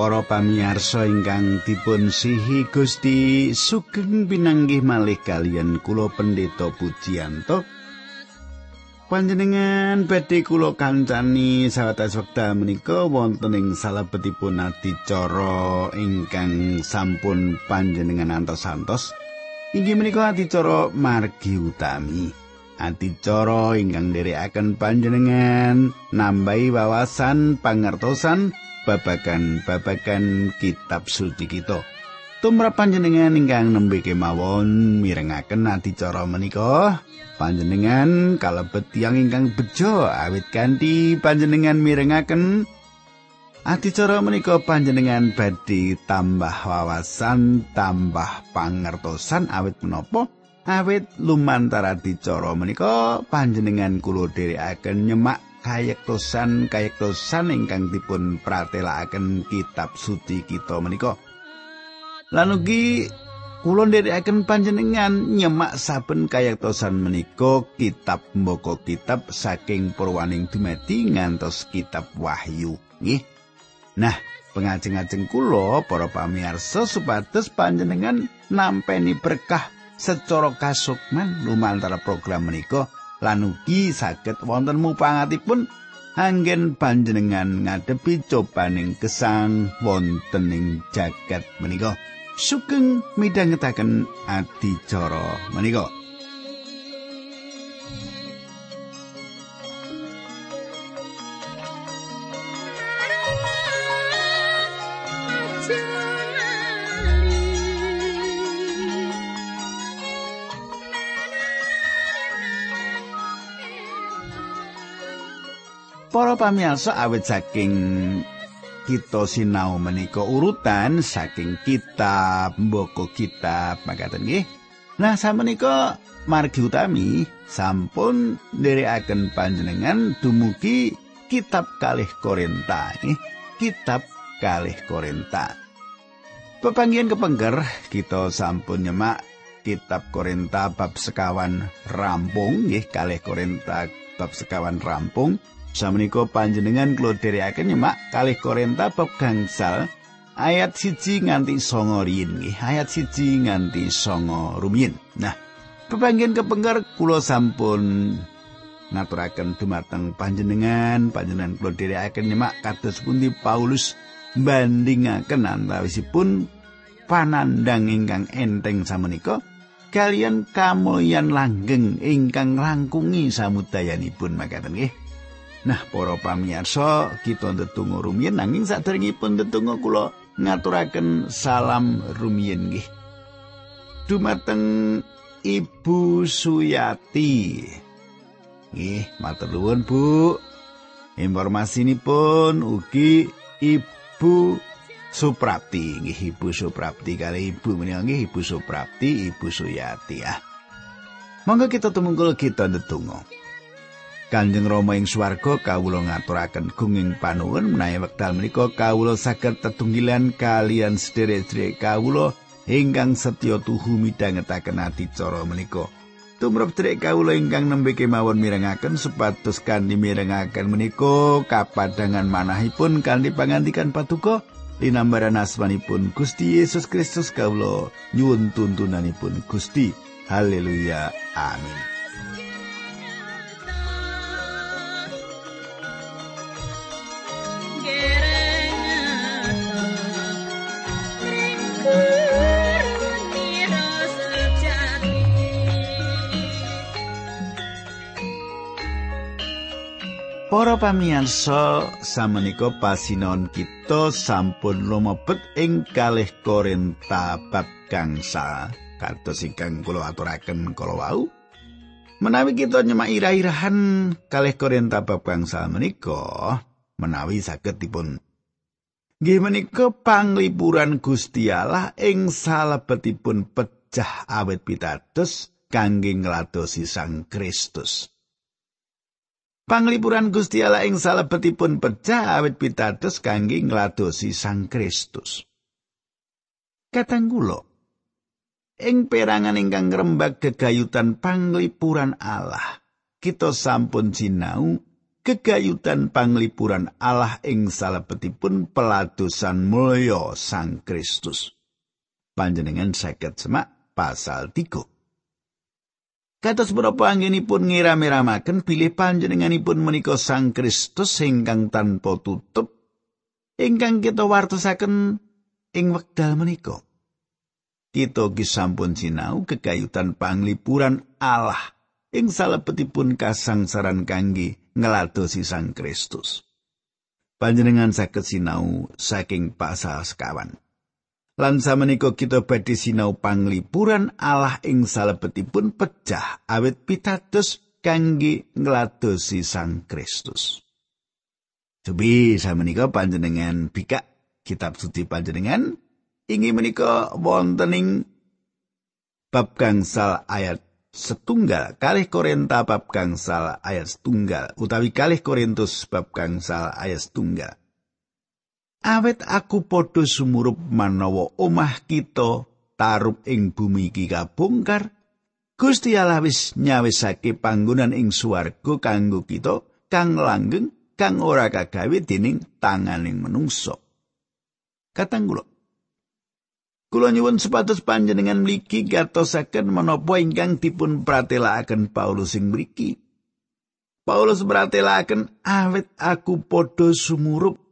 Para pamirsa ingkang dipun sihi Gusti sugeng pinanggih malih kalian kula pendeta Pujiyanto. Panjenengan badhe kula kancani sawatas wekdal menika wonten ing salebetipun adicara ingkang sampun panjenengan antos-antos. Inggih menika adicara margi utami. Adicara ingkang nderekaken panjenengan nambahi wawasan pangertosan babagan-babagan kitab suci kita. Tumrap panjenengan ingkang nembe kemawon mirengaken adicara menika, panjenengan kalebet tiyang ingkang bejo awit kanthi panjenengan mirengaken adicara menika panjenengan badhe tambah wawasan, tambah pangertosan awit menapa awit lumantar adicara menika panjenengan kula dherekaken nyemak kayektosan kayektosan ingkang dipun pratelakaken kitab suci kita menika. Lan ugi kula nderekaken panjenengan nyemak saben kayektosan menika kitab mboko kitab saking Purwaning Dumadi ngantos kitab Wahyu. Nggih. Nah, pengajeng-ajeng kula para pamirsa supados panjenengan nampeni berkah secara kasukman lumantar program menika lan ugi saged wonten mupangatipun anggen panjenengan ngadepi cobaning gesang wonten ing jagat menika. Sugeng midhangetaken adicara menika Para pamirsa awit saking kita sinau menika urutan saking kitab mboko kitab makaten nggih. Nah samenika margi utami sampun nderekaken panjenengan dumugi kitab kalih Korinta nggih. Kitab kalih Korinta. Pepanggian kepengker kita sampun nyemak kitab Korinta bab sekawan rampung nggih kalih Korinta bab sekawan rampung Samenika panjenengan kula dherekaken nyemak kalih Korinta bab gangsal ayat siji nganti songo riyin ayat siji nganti songo rumiyin. Nah pepanggen kepengker kula sampun ngaturaken dumateng panjenengan panjenengan kula dherekaken nyemak kados pundi Paulus bandingaken antawisipun panandang ingkang enteng samenika kalian kamulyan langgeng ingkang langkungi samudayanipun makaten nggih Nah, para pamirsa, kita ndedonga rumiyin nanging saderengipun ndedonga kula ngaturaken salam rumiyin nggih. Dumateng Ibu Suyati. Nggih, matur nuwun, Bu. Informasinipun ugi Ibu Suprapti, nggih Ibu Suprapti kali Ibu menika nggih Ibu Suprapti, Ibu Suyati ya. Monggo kita tumungkul kita ndedonga. Kanjeng Rama ing swarga kawula ngaturaken gunging panuwun menawi wekdal menika kawula saged tetunggilan kalian sederek-sederek kawula ingkang setya tuhu midhangetaken adicara menika. Tumrap sederek kawula ingkang nembe kemawon mirengaken supados kanthi mirengaken menika kapadangan manahipun kanthi pangandikan patuko linambaran asmanipun Gusti Yesus Kristus kawula nyuwun tuntunanipun Gusti. Haleluya. Amin. Para pamirsa samenika pasinon kita sampun lumebet ing kalih Korinta bab gangsa kados ingkang kula aturaken kala wau. Menawi kita nyemak irah-irahan kalih Korinta bab gangsa menika menawi saged dipun. Nggih menika panglipuran Gusti Allah ing salebetipun pecah awet pitados kangge ngladosi Sang Kristus Panglipuran Gusti Allah ing salebetipun pecah awit pitados kangge ngladosi Sang Kristus. Katang kula ing perangan ingkang ngrembak gegayutan panglipuran Allah, kita sampun sinau gegayutan panglipuran Allah ing salebetipun peladosan mulya Sang Kristus. Panjenengan saged semak pasal 3. Kados menapa anggenipun ngiram-iramaken bilih panjenenganipun menika Sang Kristus ingkang tanpa tutup ingkang kita wartosaken ing wekdal menika. Kita gisampun sinau kegayutan panglipuran Allah ing salebetipun kasangsaran kangge ngladosi Sang Kristus. Panjenengan saged sinau saking pasal sekawan. Lan samenika kita badhe sinau panglipuran Allah ing salebetipun pecah awit pitados kangge ngladosi Sang Kristus. Cobi samenika panjenengan bikak kitab suci panjenengan ingi menika wonten bab gangsal ayat setunggal kalih Korinta bab gangsal ayat setunggal utawi kalih Korintus bab gangsal ayat setunggal awet aku padha sumurup manawa omah kita tarup ing bumi iki kabongkar Gusti Allah wis nyawisake panggonan ing swarga kanggo kita kang langgeng kang ora kagawe dening tanganing menungso Katanggulo Kula nyuwun supados panjenengan mligi gatosaken menapa ingkang dipun pratelakaken Paulus sing mriki. Paulus pratelakaken awet aku padha sumurup.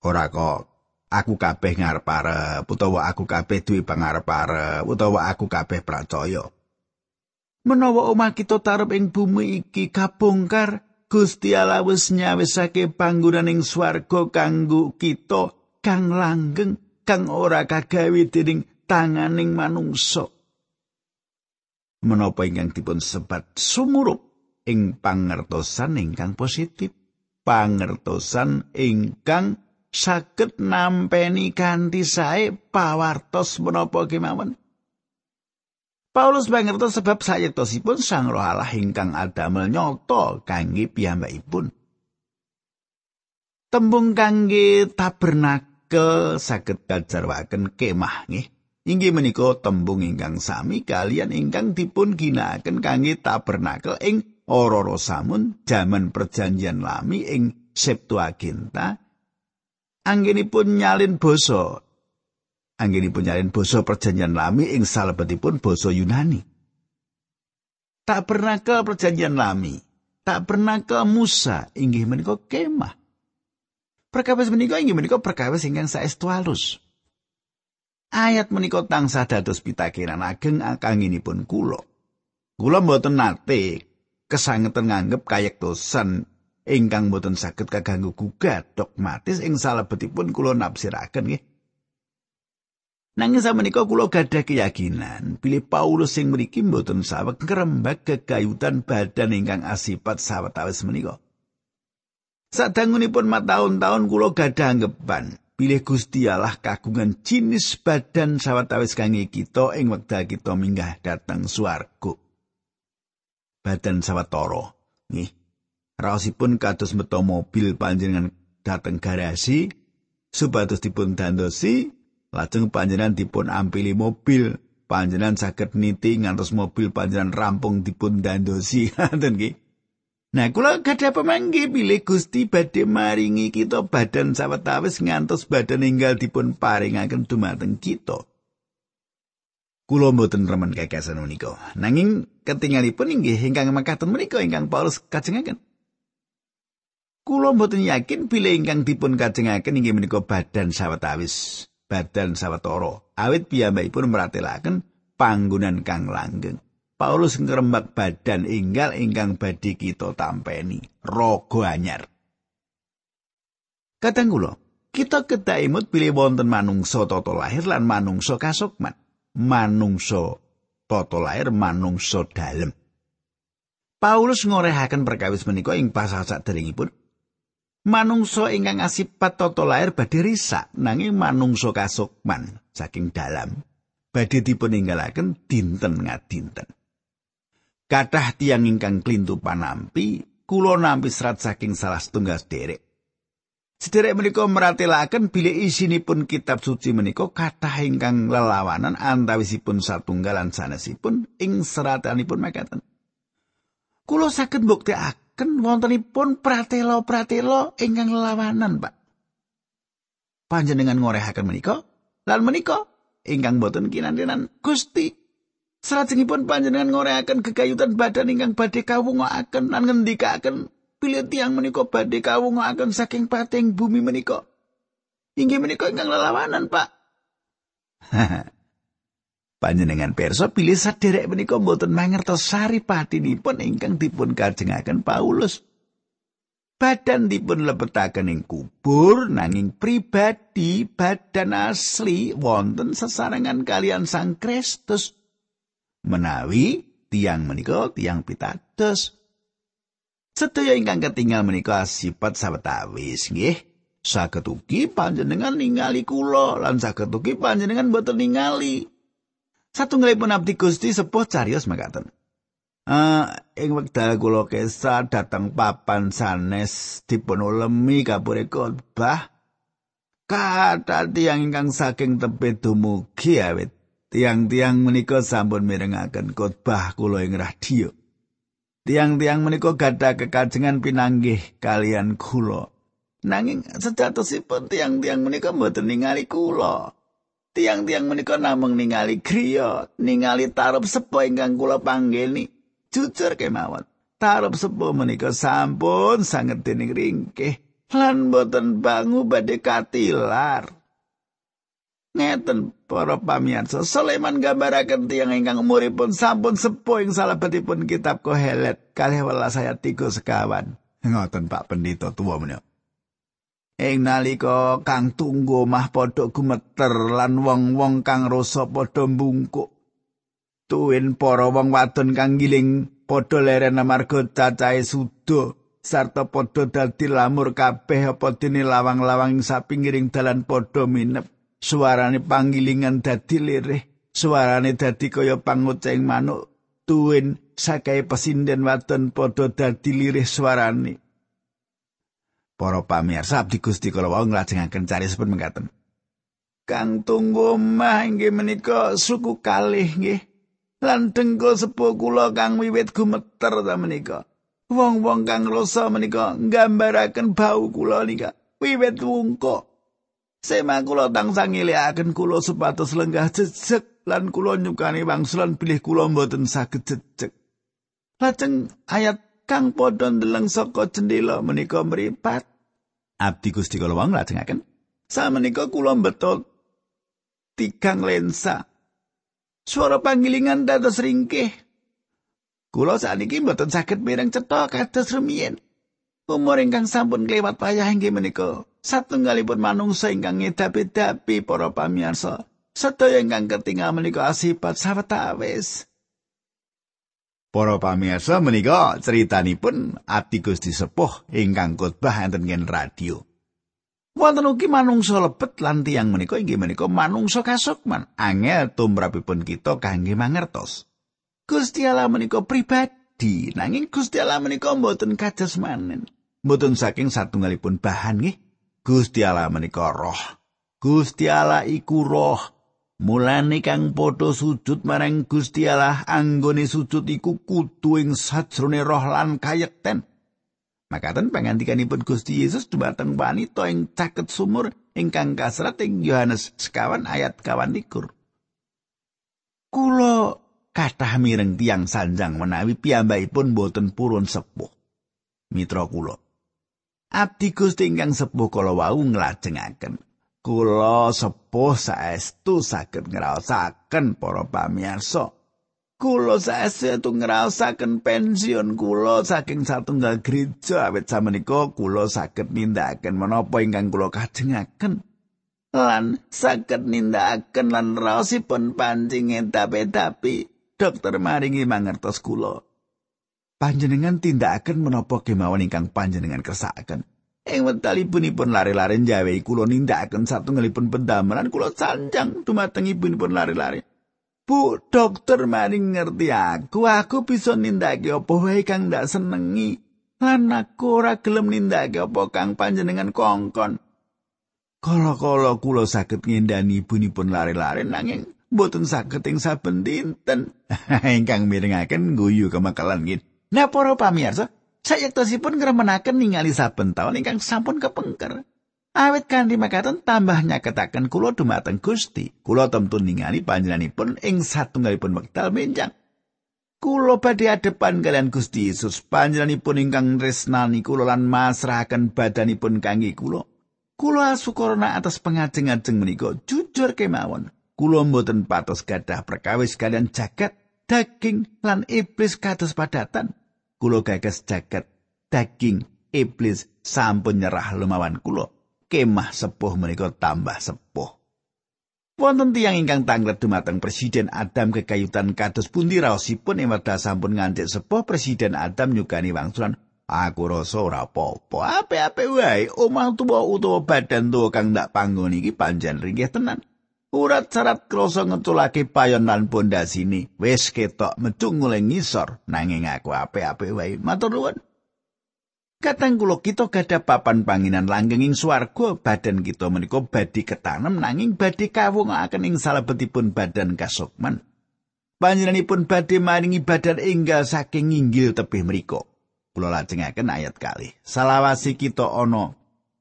Ora kok aku kabeh ngarep arep utawa aku kabeh duwe pangarep arep utawa aku kabeh percaya. Menawa omah kita tarep ing bumi iki kabongkar, Gusti Allah wis nyawisake panggonan ing swarga kanggo kita kang langgeng kang ora kagawe dening tanganing manungsa. Menapa ingkang dipun sebat sumurup ing pangertosan ingkang positif, pangertosan ingkang saged nampeni kanthi sae pawartos menapa kemawon. Paulus bangertos sebab sayetosipun Sang Roh Allah ingkang adamel nyoto kangge piyambakipun. Tembung kangge tabernak ke saged kajarwaken kemah nggih. Inggih menika tembung ingkang sami kalian ingkang dipun ginakaken kangge tabernakel ing Ororo Samun jaman perjanjian lami ing Septuaginta. Anggenipun nyalin basa. Anggenipun nyalin basa perjanjian lami ing salebetipun basa Yunani. Tak pernah ke perjanjian lami, tak pernah ke Musa, inggih menika kemah. Perkawis menika inggih menika perkawis ingkang saestu alus. Ayat menika tansah dados pitakenan ageng akanginipun kula. Kula mboten nate kesangeten nganggep kayektosan ingkang mboten saged kaganggu gugat dogmatis ing salebetipun kula nafsiraken nggih. Nanging samenika kula gadah keyakinan bilih Paulus sing mriki mboten saweg ngrembak kegayutan badan ingkang asipat sawetawis menika. Sadangunipun mataun-taun kula gadah anggepan bilih Gusti Allah kagungan jinis badan sawetawis kangge kita ing wekdal kita minggah dhateng swarga. Badan sawetara. Nggih. Raosipun kados meto mobil panjenengan dhateng garasi supados dipun dandosi lajeng panjenengan dipun ampili mobil panjenengan saged niti ngantos mobil panjenengan rampung dipun dandosi ngoten nggih Nah, kula gadah pemanggi pilih Gusti badhe maringi kita badan sawetawis ngantos badan enggal dipun paringaken dumateng kita. Kula mboten remen kekasan menika. Nanging ketingalipun inggih ingkang makaten menika ingkang Paulus kajengaken. Kula mboten yakin pilih ingkang dipun kajengaken inggih menika badan sawetawis, badan sawetara. Awit piyambakipun meratelaken panggonan kang langgeng. Paulus ngrembak badan inggal ingkang badhe kita tampeni raga anyar. Kadang kula, kita kedah imut pilih wonten manungsa tata lahir lan manungsa kasukman. Manungsa tata lahir manungsa dalem. Paulus ngorehaken perkawis menika ing pasal saderengipun. Manungsa ingkang asipat tata lahir badhe risak nanging manungsa kasukman saking dalam badhe dipuninggalaken dinten ngadinten. Kathah tiang ingkang klintu panampi, kula nampi serat saking salah setunggal sederek. Sederek menika meratelaken bilih isinipun kitab suci menika kathah ingkang lelawanan antawisipun satunggalan sanesipun ing seratanipun makaten. Kula saged mbuktekaken nindakaken wontenipun pratela-pratela ingkang lelawanan, Pak. Panjenengan ngorehaken menika lan menika ingkang boten kinantenan Gusti. Salajengipun panjenengan ngorehaken gegayutan badan ingkang badhe kawungaken lan ngendikaken pilih tiang menika badhe kawungaken saking pating bumi menika. Inggih menika ingkang lelawanan, Pak. Panjenengan perso pilih saderek menika mboten mangertos saripatinipun ingkang dipun kajengaken Paulus. Badan dipun lebetaken ing kubur nanging pribadi badan asli wonten sesarengan kalian Sang Kristus. Menawi tiang menika tiang pitados. Sedaya ingkang ketinggal menika sifat sawetawis nggih. Saged ugi panjenengan ningali kula lan saged ugi panjenengan boten ningali. Satunggalipun abdi Gusti sepuh cariyos makaten. Ah, ing wekdal kula kesa dateng papan sanes dipun ulemi kapure khotbah. Kata tiang ingkang saking tepe dumugi awit tiang-tiang menika sampun mirengaken khotbah kula ing radio. Tiang-tiang menika gadah kekajengan pinanggih kalian kula. Nanging sejatosipun tiang-tiang menika mboten ningali kula. Tiang-tiang menika namung ningali griya, ningali tarep sepo ingkang kula panggeni. Jujur kemawon, tarep sepo menika sampun sanget dening ringkih lan boten bangu badhe katilar. Ngeten para pamirsa, Sulaiman gambaraken tiang ingkang umuripun sampun sepo ing salebetipun kitab Kohelet kalih welas ayat 3 sekawan. Ngoten Pak Pendito tuwa menika. Ing nalika kang tunggu mah padha gumeter lan wong-wong kang rasa padha mbungkuk. Tuwin para wong wadon kang giling padha leren amarga cacahe sudo sarta padha dadi lamur kabeh apa dene lawang-lawang ing sapinggiring dalan padha minep. Suarane panggilingan dadi lirih suarane dadi kaya pangucing manuk. Tuwin sakae pesinden wadon padha dadi lirih suarane Para pamirsa abdi Gusti kala wau nglajengaken carisipun mengkaten. Kang tunggu mah inggih menika suku kalih nggih. Lan dengkul sepuh kula kang wiwit gumeter ta menika. Wong-wong kang rasa menika nggambaraken bau kula nika. Wiwit wungko. Sema kula tansah ngilihaken kula supados lenggah jejeg lan kula nyukani wangsulan pilih kula mboten saged jejeg. Lajeng ayat kang padha ndeleng saka jendela menika mripat abdi Gusti kula wong lajengaken samenika kula betul tigang lensa. Suara panggilingan dados ringkih. Kula sakniki mboten saged mireng cetha kados rumiyin. Umur ingkang sampun kelewat payah inggih menika satunggalipun manungsa ingkang ngedapi-dapi para pamirsa sedaya ingkang ketinggal menika asipat sawetawis Para pamirsa menika critanipun Ati Gusti Sepuh ingkang khotbah enten ngen radio. Wonten ugi manungsa lebet lan tiyang menika inggih menika manungsa kasukman angel tumrapipun kita kangge mangertos. Gusti Allah menika pribadi nanging Gusti Allah menika mboten kados manen. Mboten saking satunggalipun bahan nggih. Gusti Allah menika roh. Gusti Allah iku roh. Mulane kang padha sujud marang Gusti Allah anggone sujud iku kudu ing sajrone roh lan kayekten. Makaten pangandikanipun Gusti Yesus dhumateng wanita ing caket sumur ingkang kasrat ing Yohanes sekawan ayat kawan likur. Kulo kathah mireng tiang sanjang menawi piyambakipun boten purun sepuh. Mitra kulo. Abdi Gusti ingkang sepuh kala wau nglajengaken kula sepuh saestu saged ngraosaken para pamirsa kula saestu ngraosaken pensiun kula saking satunggal gereja. Awit samenika kula saged nindakaken menapa ingkang kula kajengaken. Lan saged nindakaken lan raosipun pancing tapi dokter maringi mangertos kula. Panjenengan tindakaken menapa kemawon ingkang panjenengan kersakaken Ing wektalipun lari-lari jawe kula nindakaken satunggalipun pendamelan kula sanjang dumateng ibunipun lari-lari. Bu, dokter maring ngerti aku, aku bisa nindakake apa wae kang ndak senengi. Lan aku ora gelem nindakake apa kang panjenengan kongkon. Kala-kala kula saged ngendani ibunipun lari-lari nanging mboten saged ing saben dinten. Ingkang mirengaken guyu kemakalan nggih. Nah para pamirsa, sayektosipun ngremenaken ningali saben taun ingkang sampun kepengker. Awit kanthi makaten tambah nyaketaken kula dumateng Gusti. Kula temtu ningali panjenenganipun ing satunggalipun wekdal menjang. Kula badhe adepan kalian Gusti Yesus panjenenganipun ingkang tresnani kula lan masrahaken badanipun kangge kula. Kula syukurna atas pengajeng-ajeng menika jujur kemawon. Kula mboten patos gadah perkawis kalian jagat daging lan iblis kados padatan. Kula gagas jagat daging iblis sampun nyerah lumawan kula. Kemah sepuh menika tambah sepuh. Wonten tiyang ingkang tanglet dumateng Presiden Adam kekayutan kados pundi raosipun ing wekdal sampun ngancik sepuh Presiden Adam nyukani wangsulan Aku rasa ora apa-apa, ape-ape wae omah tuwa utawa badan tuwa kang ndak panggon iki panjen ringgih tenan. Urat syarat kroso ngeculake payon lan pondasine wis ketok metu mulai ngisor nanging aku ape-ape wae matur nuwun. Katang kula kita gada papan panginan langgeng ing swarga, badan kita menika badhe ketanem nanging badhe kawungaken ing salebetipun badan kasukman. Panjenenganipun badhe maringi badan enggal saking inggil tebih mriku. Kula lajengaken ayat kali. Salawasi kita ana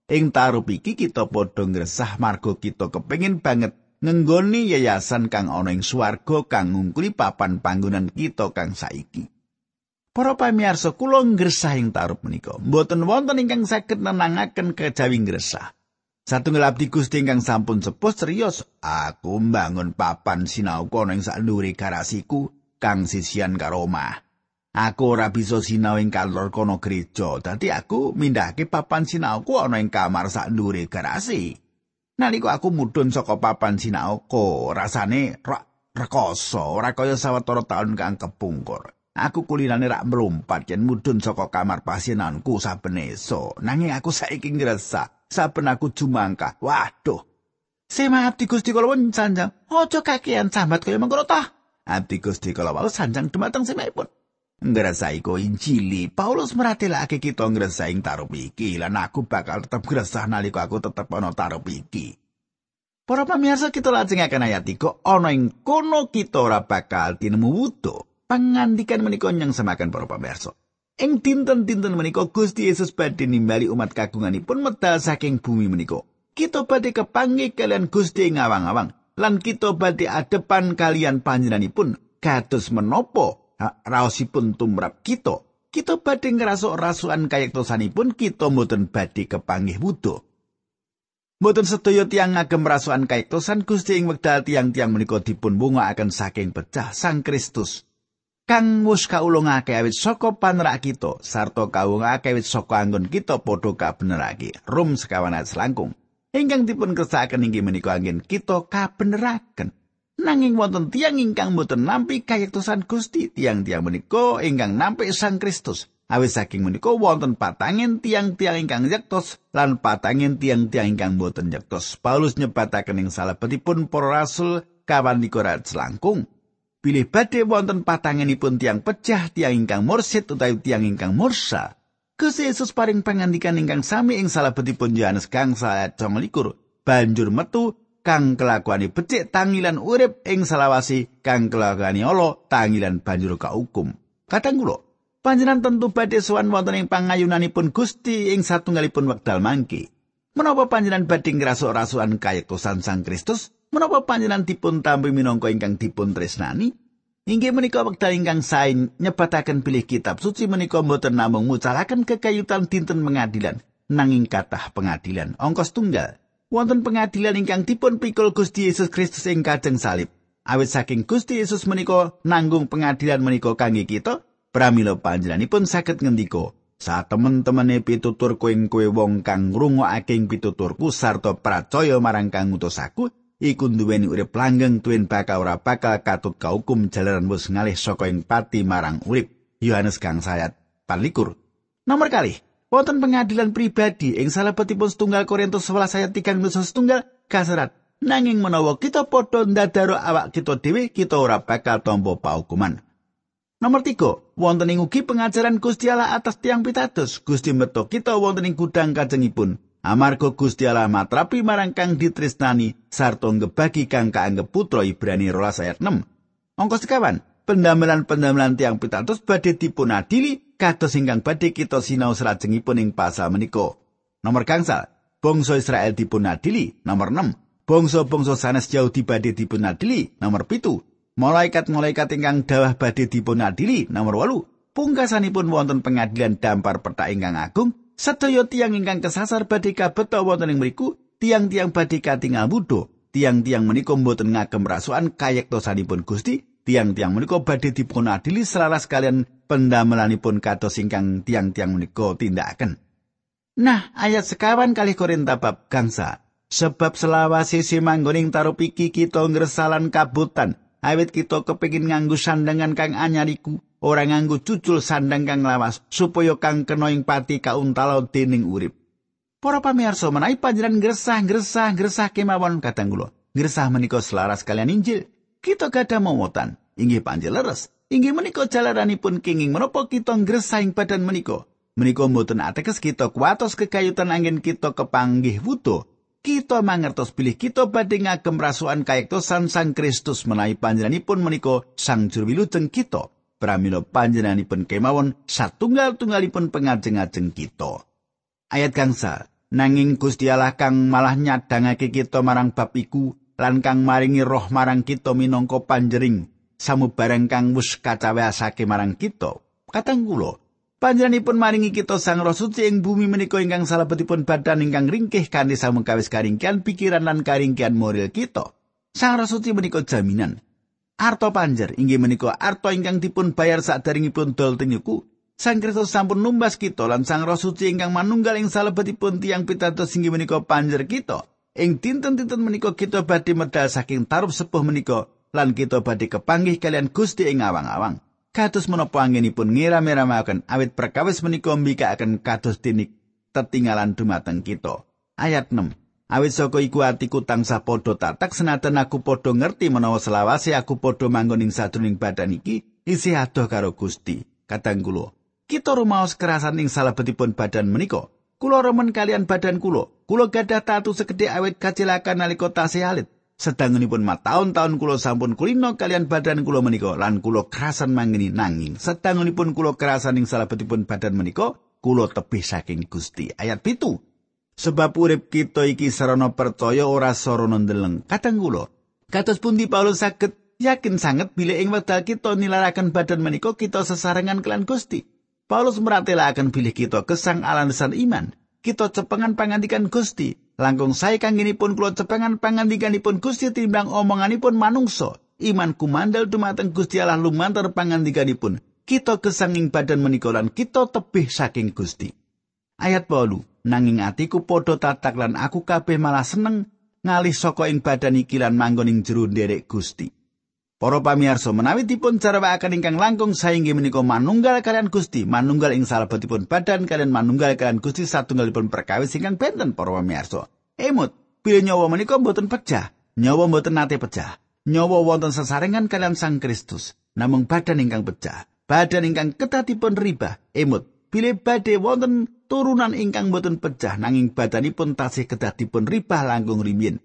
ing tarup iki kita padha ngresah marga kita kepengin banget ngenggoni yayasan kang ana ing swarga kang ngungkuli papan panggonan kita kang saiki. Para pamirsa kula ngresah ing tarup menika. Mboten wonten ingkang saged nenangaken kejawi ngresah. Satunggal abdi Gusti ingkang sampun sepuh serius, aku mbangun papan sinau kono ing sakndure garasiku kang sisian karo omah. Aku ora bisa sinau ing kantor kono gereja, dadi aku mindhahke papan sinauku ana ing kamar sakndure garasi. Nalika aku mudhun saka papan sinauku, rasane rekoso, ora kaya sawetara taun kang kepungkur. Aku kulinane rak mlumpat yen mudhun saka kamar pasienanku saben esuk. Nanging aku saiki ngrasa saben aku jumangka. Waduh. Sema abdi Gusti kala won sanjang. Aja kakean sambat kaya mengkono ta. Abdi Gusti wau sanjang dumateng semaipun. Ngrasa iku Injili. Paulus meratelake kita ngrasa ing tarup iki lan aku bakal tetep ngrasa nalika aku tetep ana tarup iki. Para pamirsa kita lajengaken ayat 3 ana ing kono kita ora bakal tinemu wudo. pangandikan menika nyang semakan para pamirsa. Ing dinten-dinten menika Gusti Yesus badhe nimbali umat kagunganipun medal saking bumi menika. Kita badhe kepanggih kalian Gusti ngawang-awang lan kita badhe adepan kalian panjenenganipun kados menopo raosipun tumrap kita. Kita badhe ngrasuk rasukan kayektosanipun kita mboten badhe kepanggih wudo. Mboten sedaya tiang ngagem rasukan kayektosan Gusti ing wekdal tiang-tiang menika dipun akan saking pecah Sang Kristus. kang wis kaulungake awit saka panrak kita sarta kawungake awit saka anggon kita padha kabenerake rum sekawan selangkung ingkang dipun kersakaken inggih menika angin kita kabeneraken nanging wonten tiang ingkang boten nampi kayektosan Gusti tiang-tiang menika ingkang nampi Sang Kristus. Awit saking menika wonten patangin tiang-tiang ingkang yektos lan patangin tiang-tiang ingkang boten yektos Paulus nyebataken ing salebetipun para rasul kawan dikorat selangkung. Pilih badhe wonten patangenipun tiang pecah tiang ingkang mursid utawi tiang ingkang mursa. Gusti Yesus paring pangandikan ingkang sami ing salebetipun Yohanes kang ayat 29 banjur metu kang kelakuani becik tangilan urip ing salawasi kang kelakuani ala tangilan banjur kaukum. Kadang kula panjenengan tentu badhe sowan wonten ing pangayunanipun Gusti ing satunggalipun wekdal mangke. Menapa panjenengan badhe ngrasuk rasukan kayektosan Sang Kristus? Menapa panjenengan dipun tampi minangka ingkang dipun tresnani? Inggih menika wekdal ingkang sae nyebataken pilih kitab suci menika mboten namung ngucalaken kekayutan dinten pengadilan, nanging kathah pengadilan. Ongkos tunggal, wonten pengadilan ingkang dipun pikul Gusti Yesus Kristus ing kajeng salib. Awit saking Gusti Yesus menika nanggung pengadilan menika kangge kita, pramila panjenenganipun saged ngendika, Sa temen-temene pitutur kowe kowe wong kang ngrungokake pituturku sarta percaya marang kang ngutus aku, iku nduweni urip langgeng tuwin bakal ora bakal katut kaukum jalaran wis ngalih saka ing pati marang urip. Yohanes kang sayat palikur. Nomor kali wonten pengadilan pribadi ing salebetipun setunggal Korintus 11 ayat 3 nusa setunggal kasarat nanging menawa kita padha ndadaro awak kita dhewe kita ora bakal tampa paukuman Nomor tiga, wonten ing ugi pengajaran Gusti Allah atas tiang pitados. Gusti meto kita wonten ing gudang kajengipun. Amarga Gusti Allah matrapi marang kang ditresnani sarta ngebagi kang kaanggep putra Ibrani 12 ayat 6. Angka sekawan, pendamelan-pendamelan tiang pitados badhe dipun adili kados ingkang badhe kita sinau salajengipun ing pasal menika. Nomor gangsal, bangsa Israel dipunadili. Nomor 6, bangsa-bangsa sanes Yahudi badhe dipunadili. Nomor pitu, malaikat-malaikat ingkang dawah badhe dipunadili. Nomor 8, pungkasanipun wonten pengadilan dampar peta ingkang agung. Sedaya tiang ingkang kesasar badhe kabeta wonten ing mriku, tiang-tiang badhe katingal mudho. Tiang-tiang menika mboten ngagem rasukan kayektosanipun Gusti, tiang-tiang menika badhe dipunadili selaras kalian pendamelanipun kados ingkang tiang-tiang menika tindakaken. Nah, ayat sekawan kali Korinta bab gangsa. Sebab selawase si manggoning tarup iki kita ngresalan kabutan. Awit kita kepingin nganggu sandangan kang anyariku. Ora nganggu cucul sandang kang lawas. Supaya kang kena ing pati kauntalo dening urip. Para pamirsa menawi panjenengan ngresah-ngresah ngresah kemawon kadang kula. Ngresah menika selaras kalian Injil. Kita gadah momotan. Inggih panjel leres. Inggih menika jalaranipun kenging menapa kita ngresahing badan menika. Menika mboten ateges kita kuatos kekayutan angin kita kepanggih wuto. Kita mangertos bilih kita badhe ngagem rasukan kayektosan Sang Kristus menawi panjenenganipun menika Sang Juru Wilujeng kita. Pramila panjenenganipun kemawon satunggal-tunggalipun pengajeng-ajeng kita. Ayat gangsa, nanging Gusti Allah kang malah nyadangake kita marang bab iku lan kang maringi roh marang kita minangka panjering samubarang kang wis kacawasake marang kita. Katang kula, panjenenganipun maringi kita Sang Roh Suci ing bumi menika ingkang salebetipun badan ingkang ringkih kanthi samungkawis karingkian pikiran lan karingkian moral kita. Sang Roh Suci menika jaminan. Arto panjer inggih menika arto ingkang dipun bayar sadaringipun dol tenyuku. Sang Kristus sampun numbas kita lan Sang Roh Suci ingkang manunggal ing salebetipun tiang pitados inggih menika panjer kita. Ing dinten-dinten menika kita badhe medal saking tarup sepuh menika lan kita badhe kepanggih kalian Gusti ing awang-awang. Kados menapa anggenipun ngira-miramaken awit perkawis menika mbikakaken kados tinik tetinggalan dumateng kita. Ayat 6. Awit saka iku atiku tansah padha tatak senajan aku padha ngerti menawa selawase aku padha manggon ing sadurunging badan iki isih adoh karo Gusti. Kadang kula, kita rumaos kerasan ing salebetipun badan menika. Kula remen kalian badan kula. Kula gadah tatu segede awit kacilakan nalika tasih alit. Sedangunipun mataun-taun kula sampun kulino kalian badan kula menika lan kula kerasan mangeni nanging sedangunipun kula kerasan ing salebetipun badan menika kula tebih saking Gusti. Ayat pitu. Sebab urip kita iki sarana percaya ora sarana ndeleng. Kadang kula kados pundi Paulus saged yakin sanget bila ing wekdal kita nilaraken badan menika kita sesarengan kelan Gusti. Paulus meratelaken bilih kita kesang alansan iman. Kita cepengan pangandikan Gusti. Langkung sae kanginipun kula cepengan pangandikanipun Gusti timbang omonganipun manungsa. Iman kumandel dumateng Gusti Allah lumantar pangandikanipun. Kita kesanging badan menika lan kita tebih saking Gusti. Ayat 8. Nanging atiku padha tatak lan aku kabeh malah seneng ngalih saka ing badan iki lan manggon ing nderek Gusti. Para pamirsa menawi dipun jarwakaken ingkang langkung sainggih menika manunggal kalian Gusti, manunggal ing salebetipun badan kalian manunggal kalian Gusti satunggalipun perkawis ingkang benten para pamirsa. Emut, pilih nyawa menika mboten pecah, nyawa mboten nate pecah. Nyawa wonten sesarengan kalian Sang Kristus, namung badan ingkang pecah, badan ingkang ketatipun ribah. Emut, pilih badhe wonten turunan ingkang mboten pecah nanging badanipun tasih ketatipun ribah langkung rimin.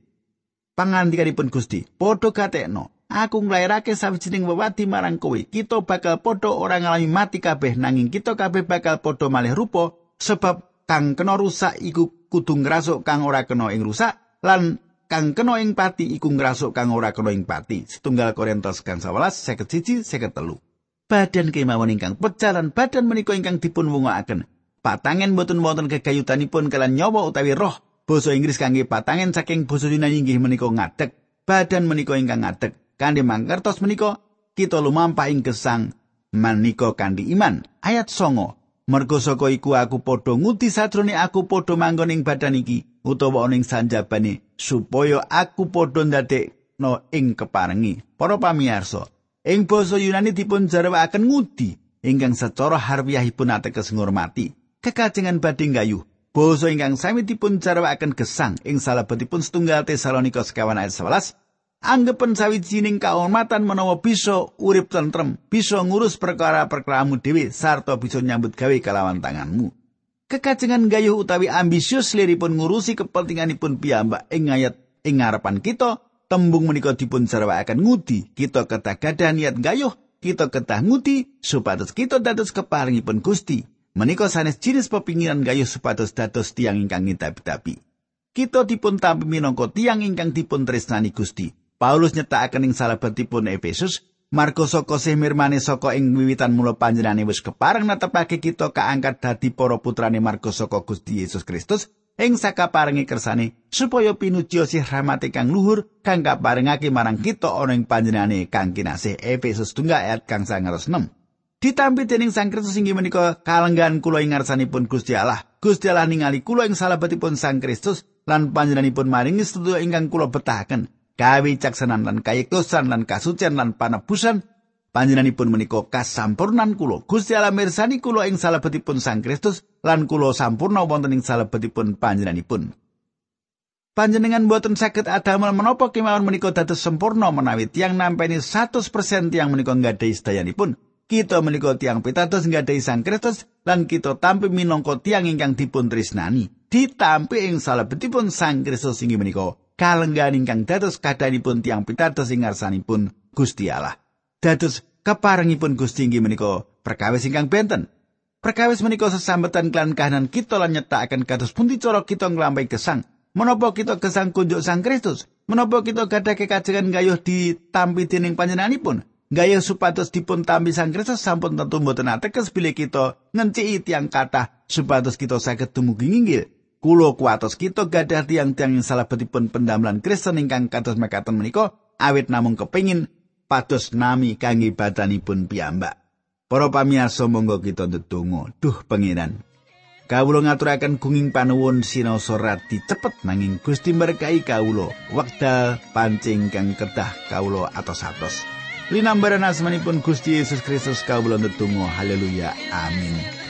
Pangandikanipun Gusti, padha katekno, aku nglairake sawijining wewadi marang kowe. Kita bakal padha ora ngalami mati kabeh nanging kita kabeh bakal padha malih rupa sebab kang kena rusak iku kudu ngrasuk kang ora kena ing rusak lan kang kena ing pati iku ngrasuk kang ora kena ing pati. Setunggal Korintus kang 11 51 53. Badan kemawon ingkang pecah lan badan menika ingkang dipun wungokaken. Patangen boten wonten kegayutanipun kalian nyawa utawi roh. Basa Inggris kangge patangen saking basa Yunani inggih menika ngadeg. Badan menika ingkang ngadeg. Kanthi mangkertos menika kita lumampah ing gesang manika kanthi iman. Ayat songo mergo saka iku aku padha nguti sadrone aku padha manggon ing badan iki utawa ning sanjabane supaya aku padha ndadekno ing keparengi. Para pamirsa ing basa Yunani dipun jarwakaken ngudi ingkang secara harfiahipun ateges ngurmati. Kekajengan badhe gayuh Basa ingkang sami dipun jarwakaken gesang ing salebetipun setunggal Tesalonika sekawan ayat 11 anggepen sawijining kaumatan menawa bisa urip tentrem, bisa ngurus perkara-perkaramu dhewe sarta bisa nyambut gawe kalawan tanganmu. Kekajengan gayuh utawi ambisius liripun ngurusi kepentinganipun piyambak ing ayat ing ngarepan kita, tembung menika dipun jarwakaken ngudi, kita kedah gadah niat gayuh, kita ketah ngudi supados kita dados keparingipun Gusti. Menika sanes jinis pepinginan gayuh supados dados tiang ingkang ngitapi-tapi. Kita dipun tampi minangka tiang ingkang dipun tresnani Gusti. Paulus nyetakaken ing salebetipun Efesus Marko saka semirmane saka ing wiwitan mula panjenengane wis kepareng netepake kita kaangkat dadi para putrane Marko saka Gusti Yesus Kristus ing sakaparengi kersane supaya pinuji sih rahmate kang luhur kang kaparengake marang kita ana ing panjenengane kang kinasih Efesus 2 ayat kang 6. Ditampi dening Sang Kristus inggih menika kalenggan kula ing ngarsanipun Gusti Allah. Gusti Allah ningali kula ing salebetipun Sang Kristus lan panjenenganipun maringi sedaya ingkang kula betahaken kawicaksanan lan kayektosan lan kasucian lan panebusan panjenenganipun menika kasampurnan kula Gusti Allah mirsani kula ing salebetipun Sang Kristus lan kula sampurna wonten ing salebetipun panjenenganipun Panjenengan boten saged adamel menapa kemawon menika dados sempurna menawi tiang nampeni 100% tiang menika nggadahi sedayanipun. Kita menika tiang pitados nggadahi Sang Kristus lan kita tampi minangka tiang ingkang dipun tresnani. Ditampi ing salebetipun Sang Kristus inggih menika kalenggan ingkang dados kadhanipun tiang pitados ing ngarsanipun Gusti Allah. Dados keparengipun Gusti inggih menika perkawis ingkang benten. Perkawis menika sesambetan klan kahanan kita lan nyetakaken kados pundi cara kita nglampahi gesang. Menapa kita gesang kunjuk Sang Kristus? Menapa kita gadah kekajengan gayuh ditampi dening panjenenganipun? Gayuh supados dipun tampi Sang Kristus sampun tentu mboten ateges bilih kita ngenciki tiang kathah supados kita saged dumugi nginggil. Kulo kuatos kita gadah tiang-tiang yang salah betipun pendamelan Kristen ingkang kados mekaten menika awit namung kepingin pados nami kangge badanipun piyambak. Para pamirsa monggo kita ndedonga. Duh pengiran. Kawula ngaturaken gunging panuwun sinau sorat cepet nanging Gusti berkahi kawula. Wekdal pancing kang kedah kawula atos-atos. Linambaran asmanipun Gusti Yesus Kristus kawula ndedonga. Haleluya. Amin.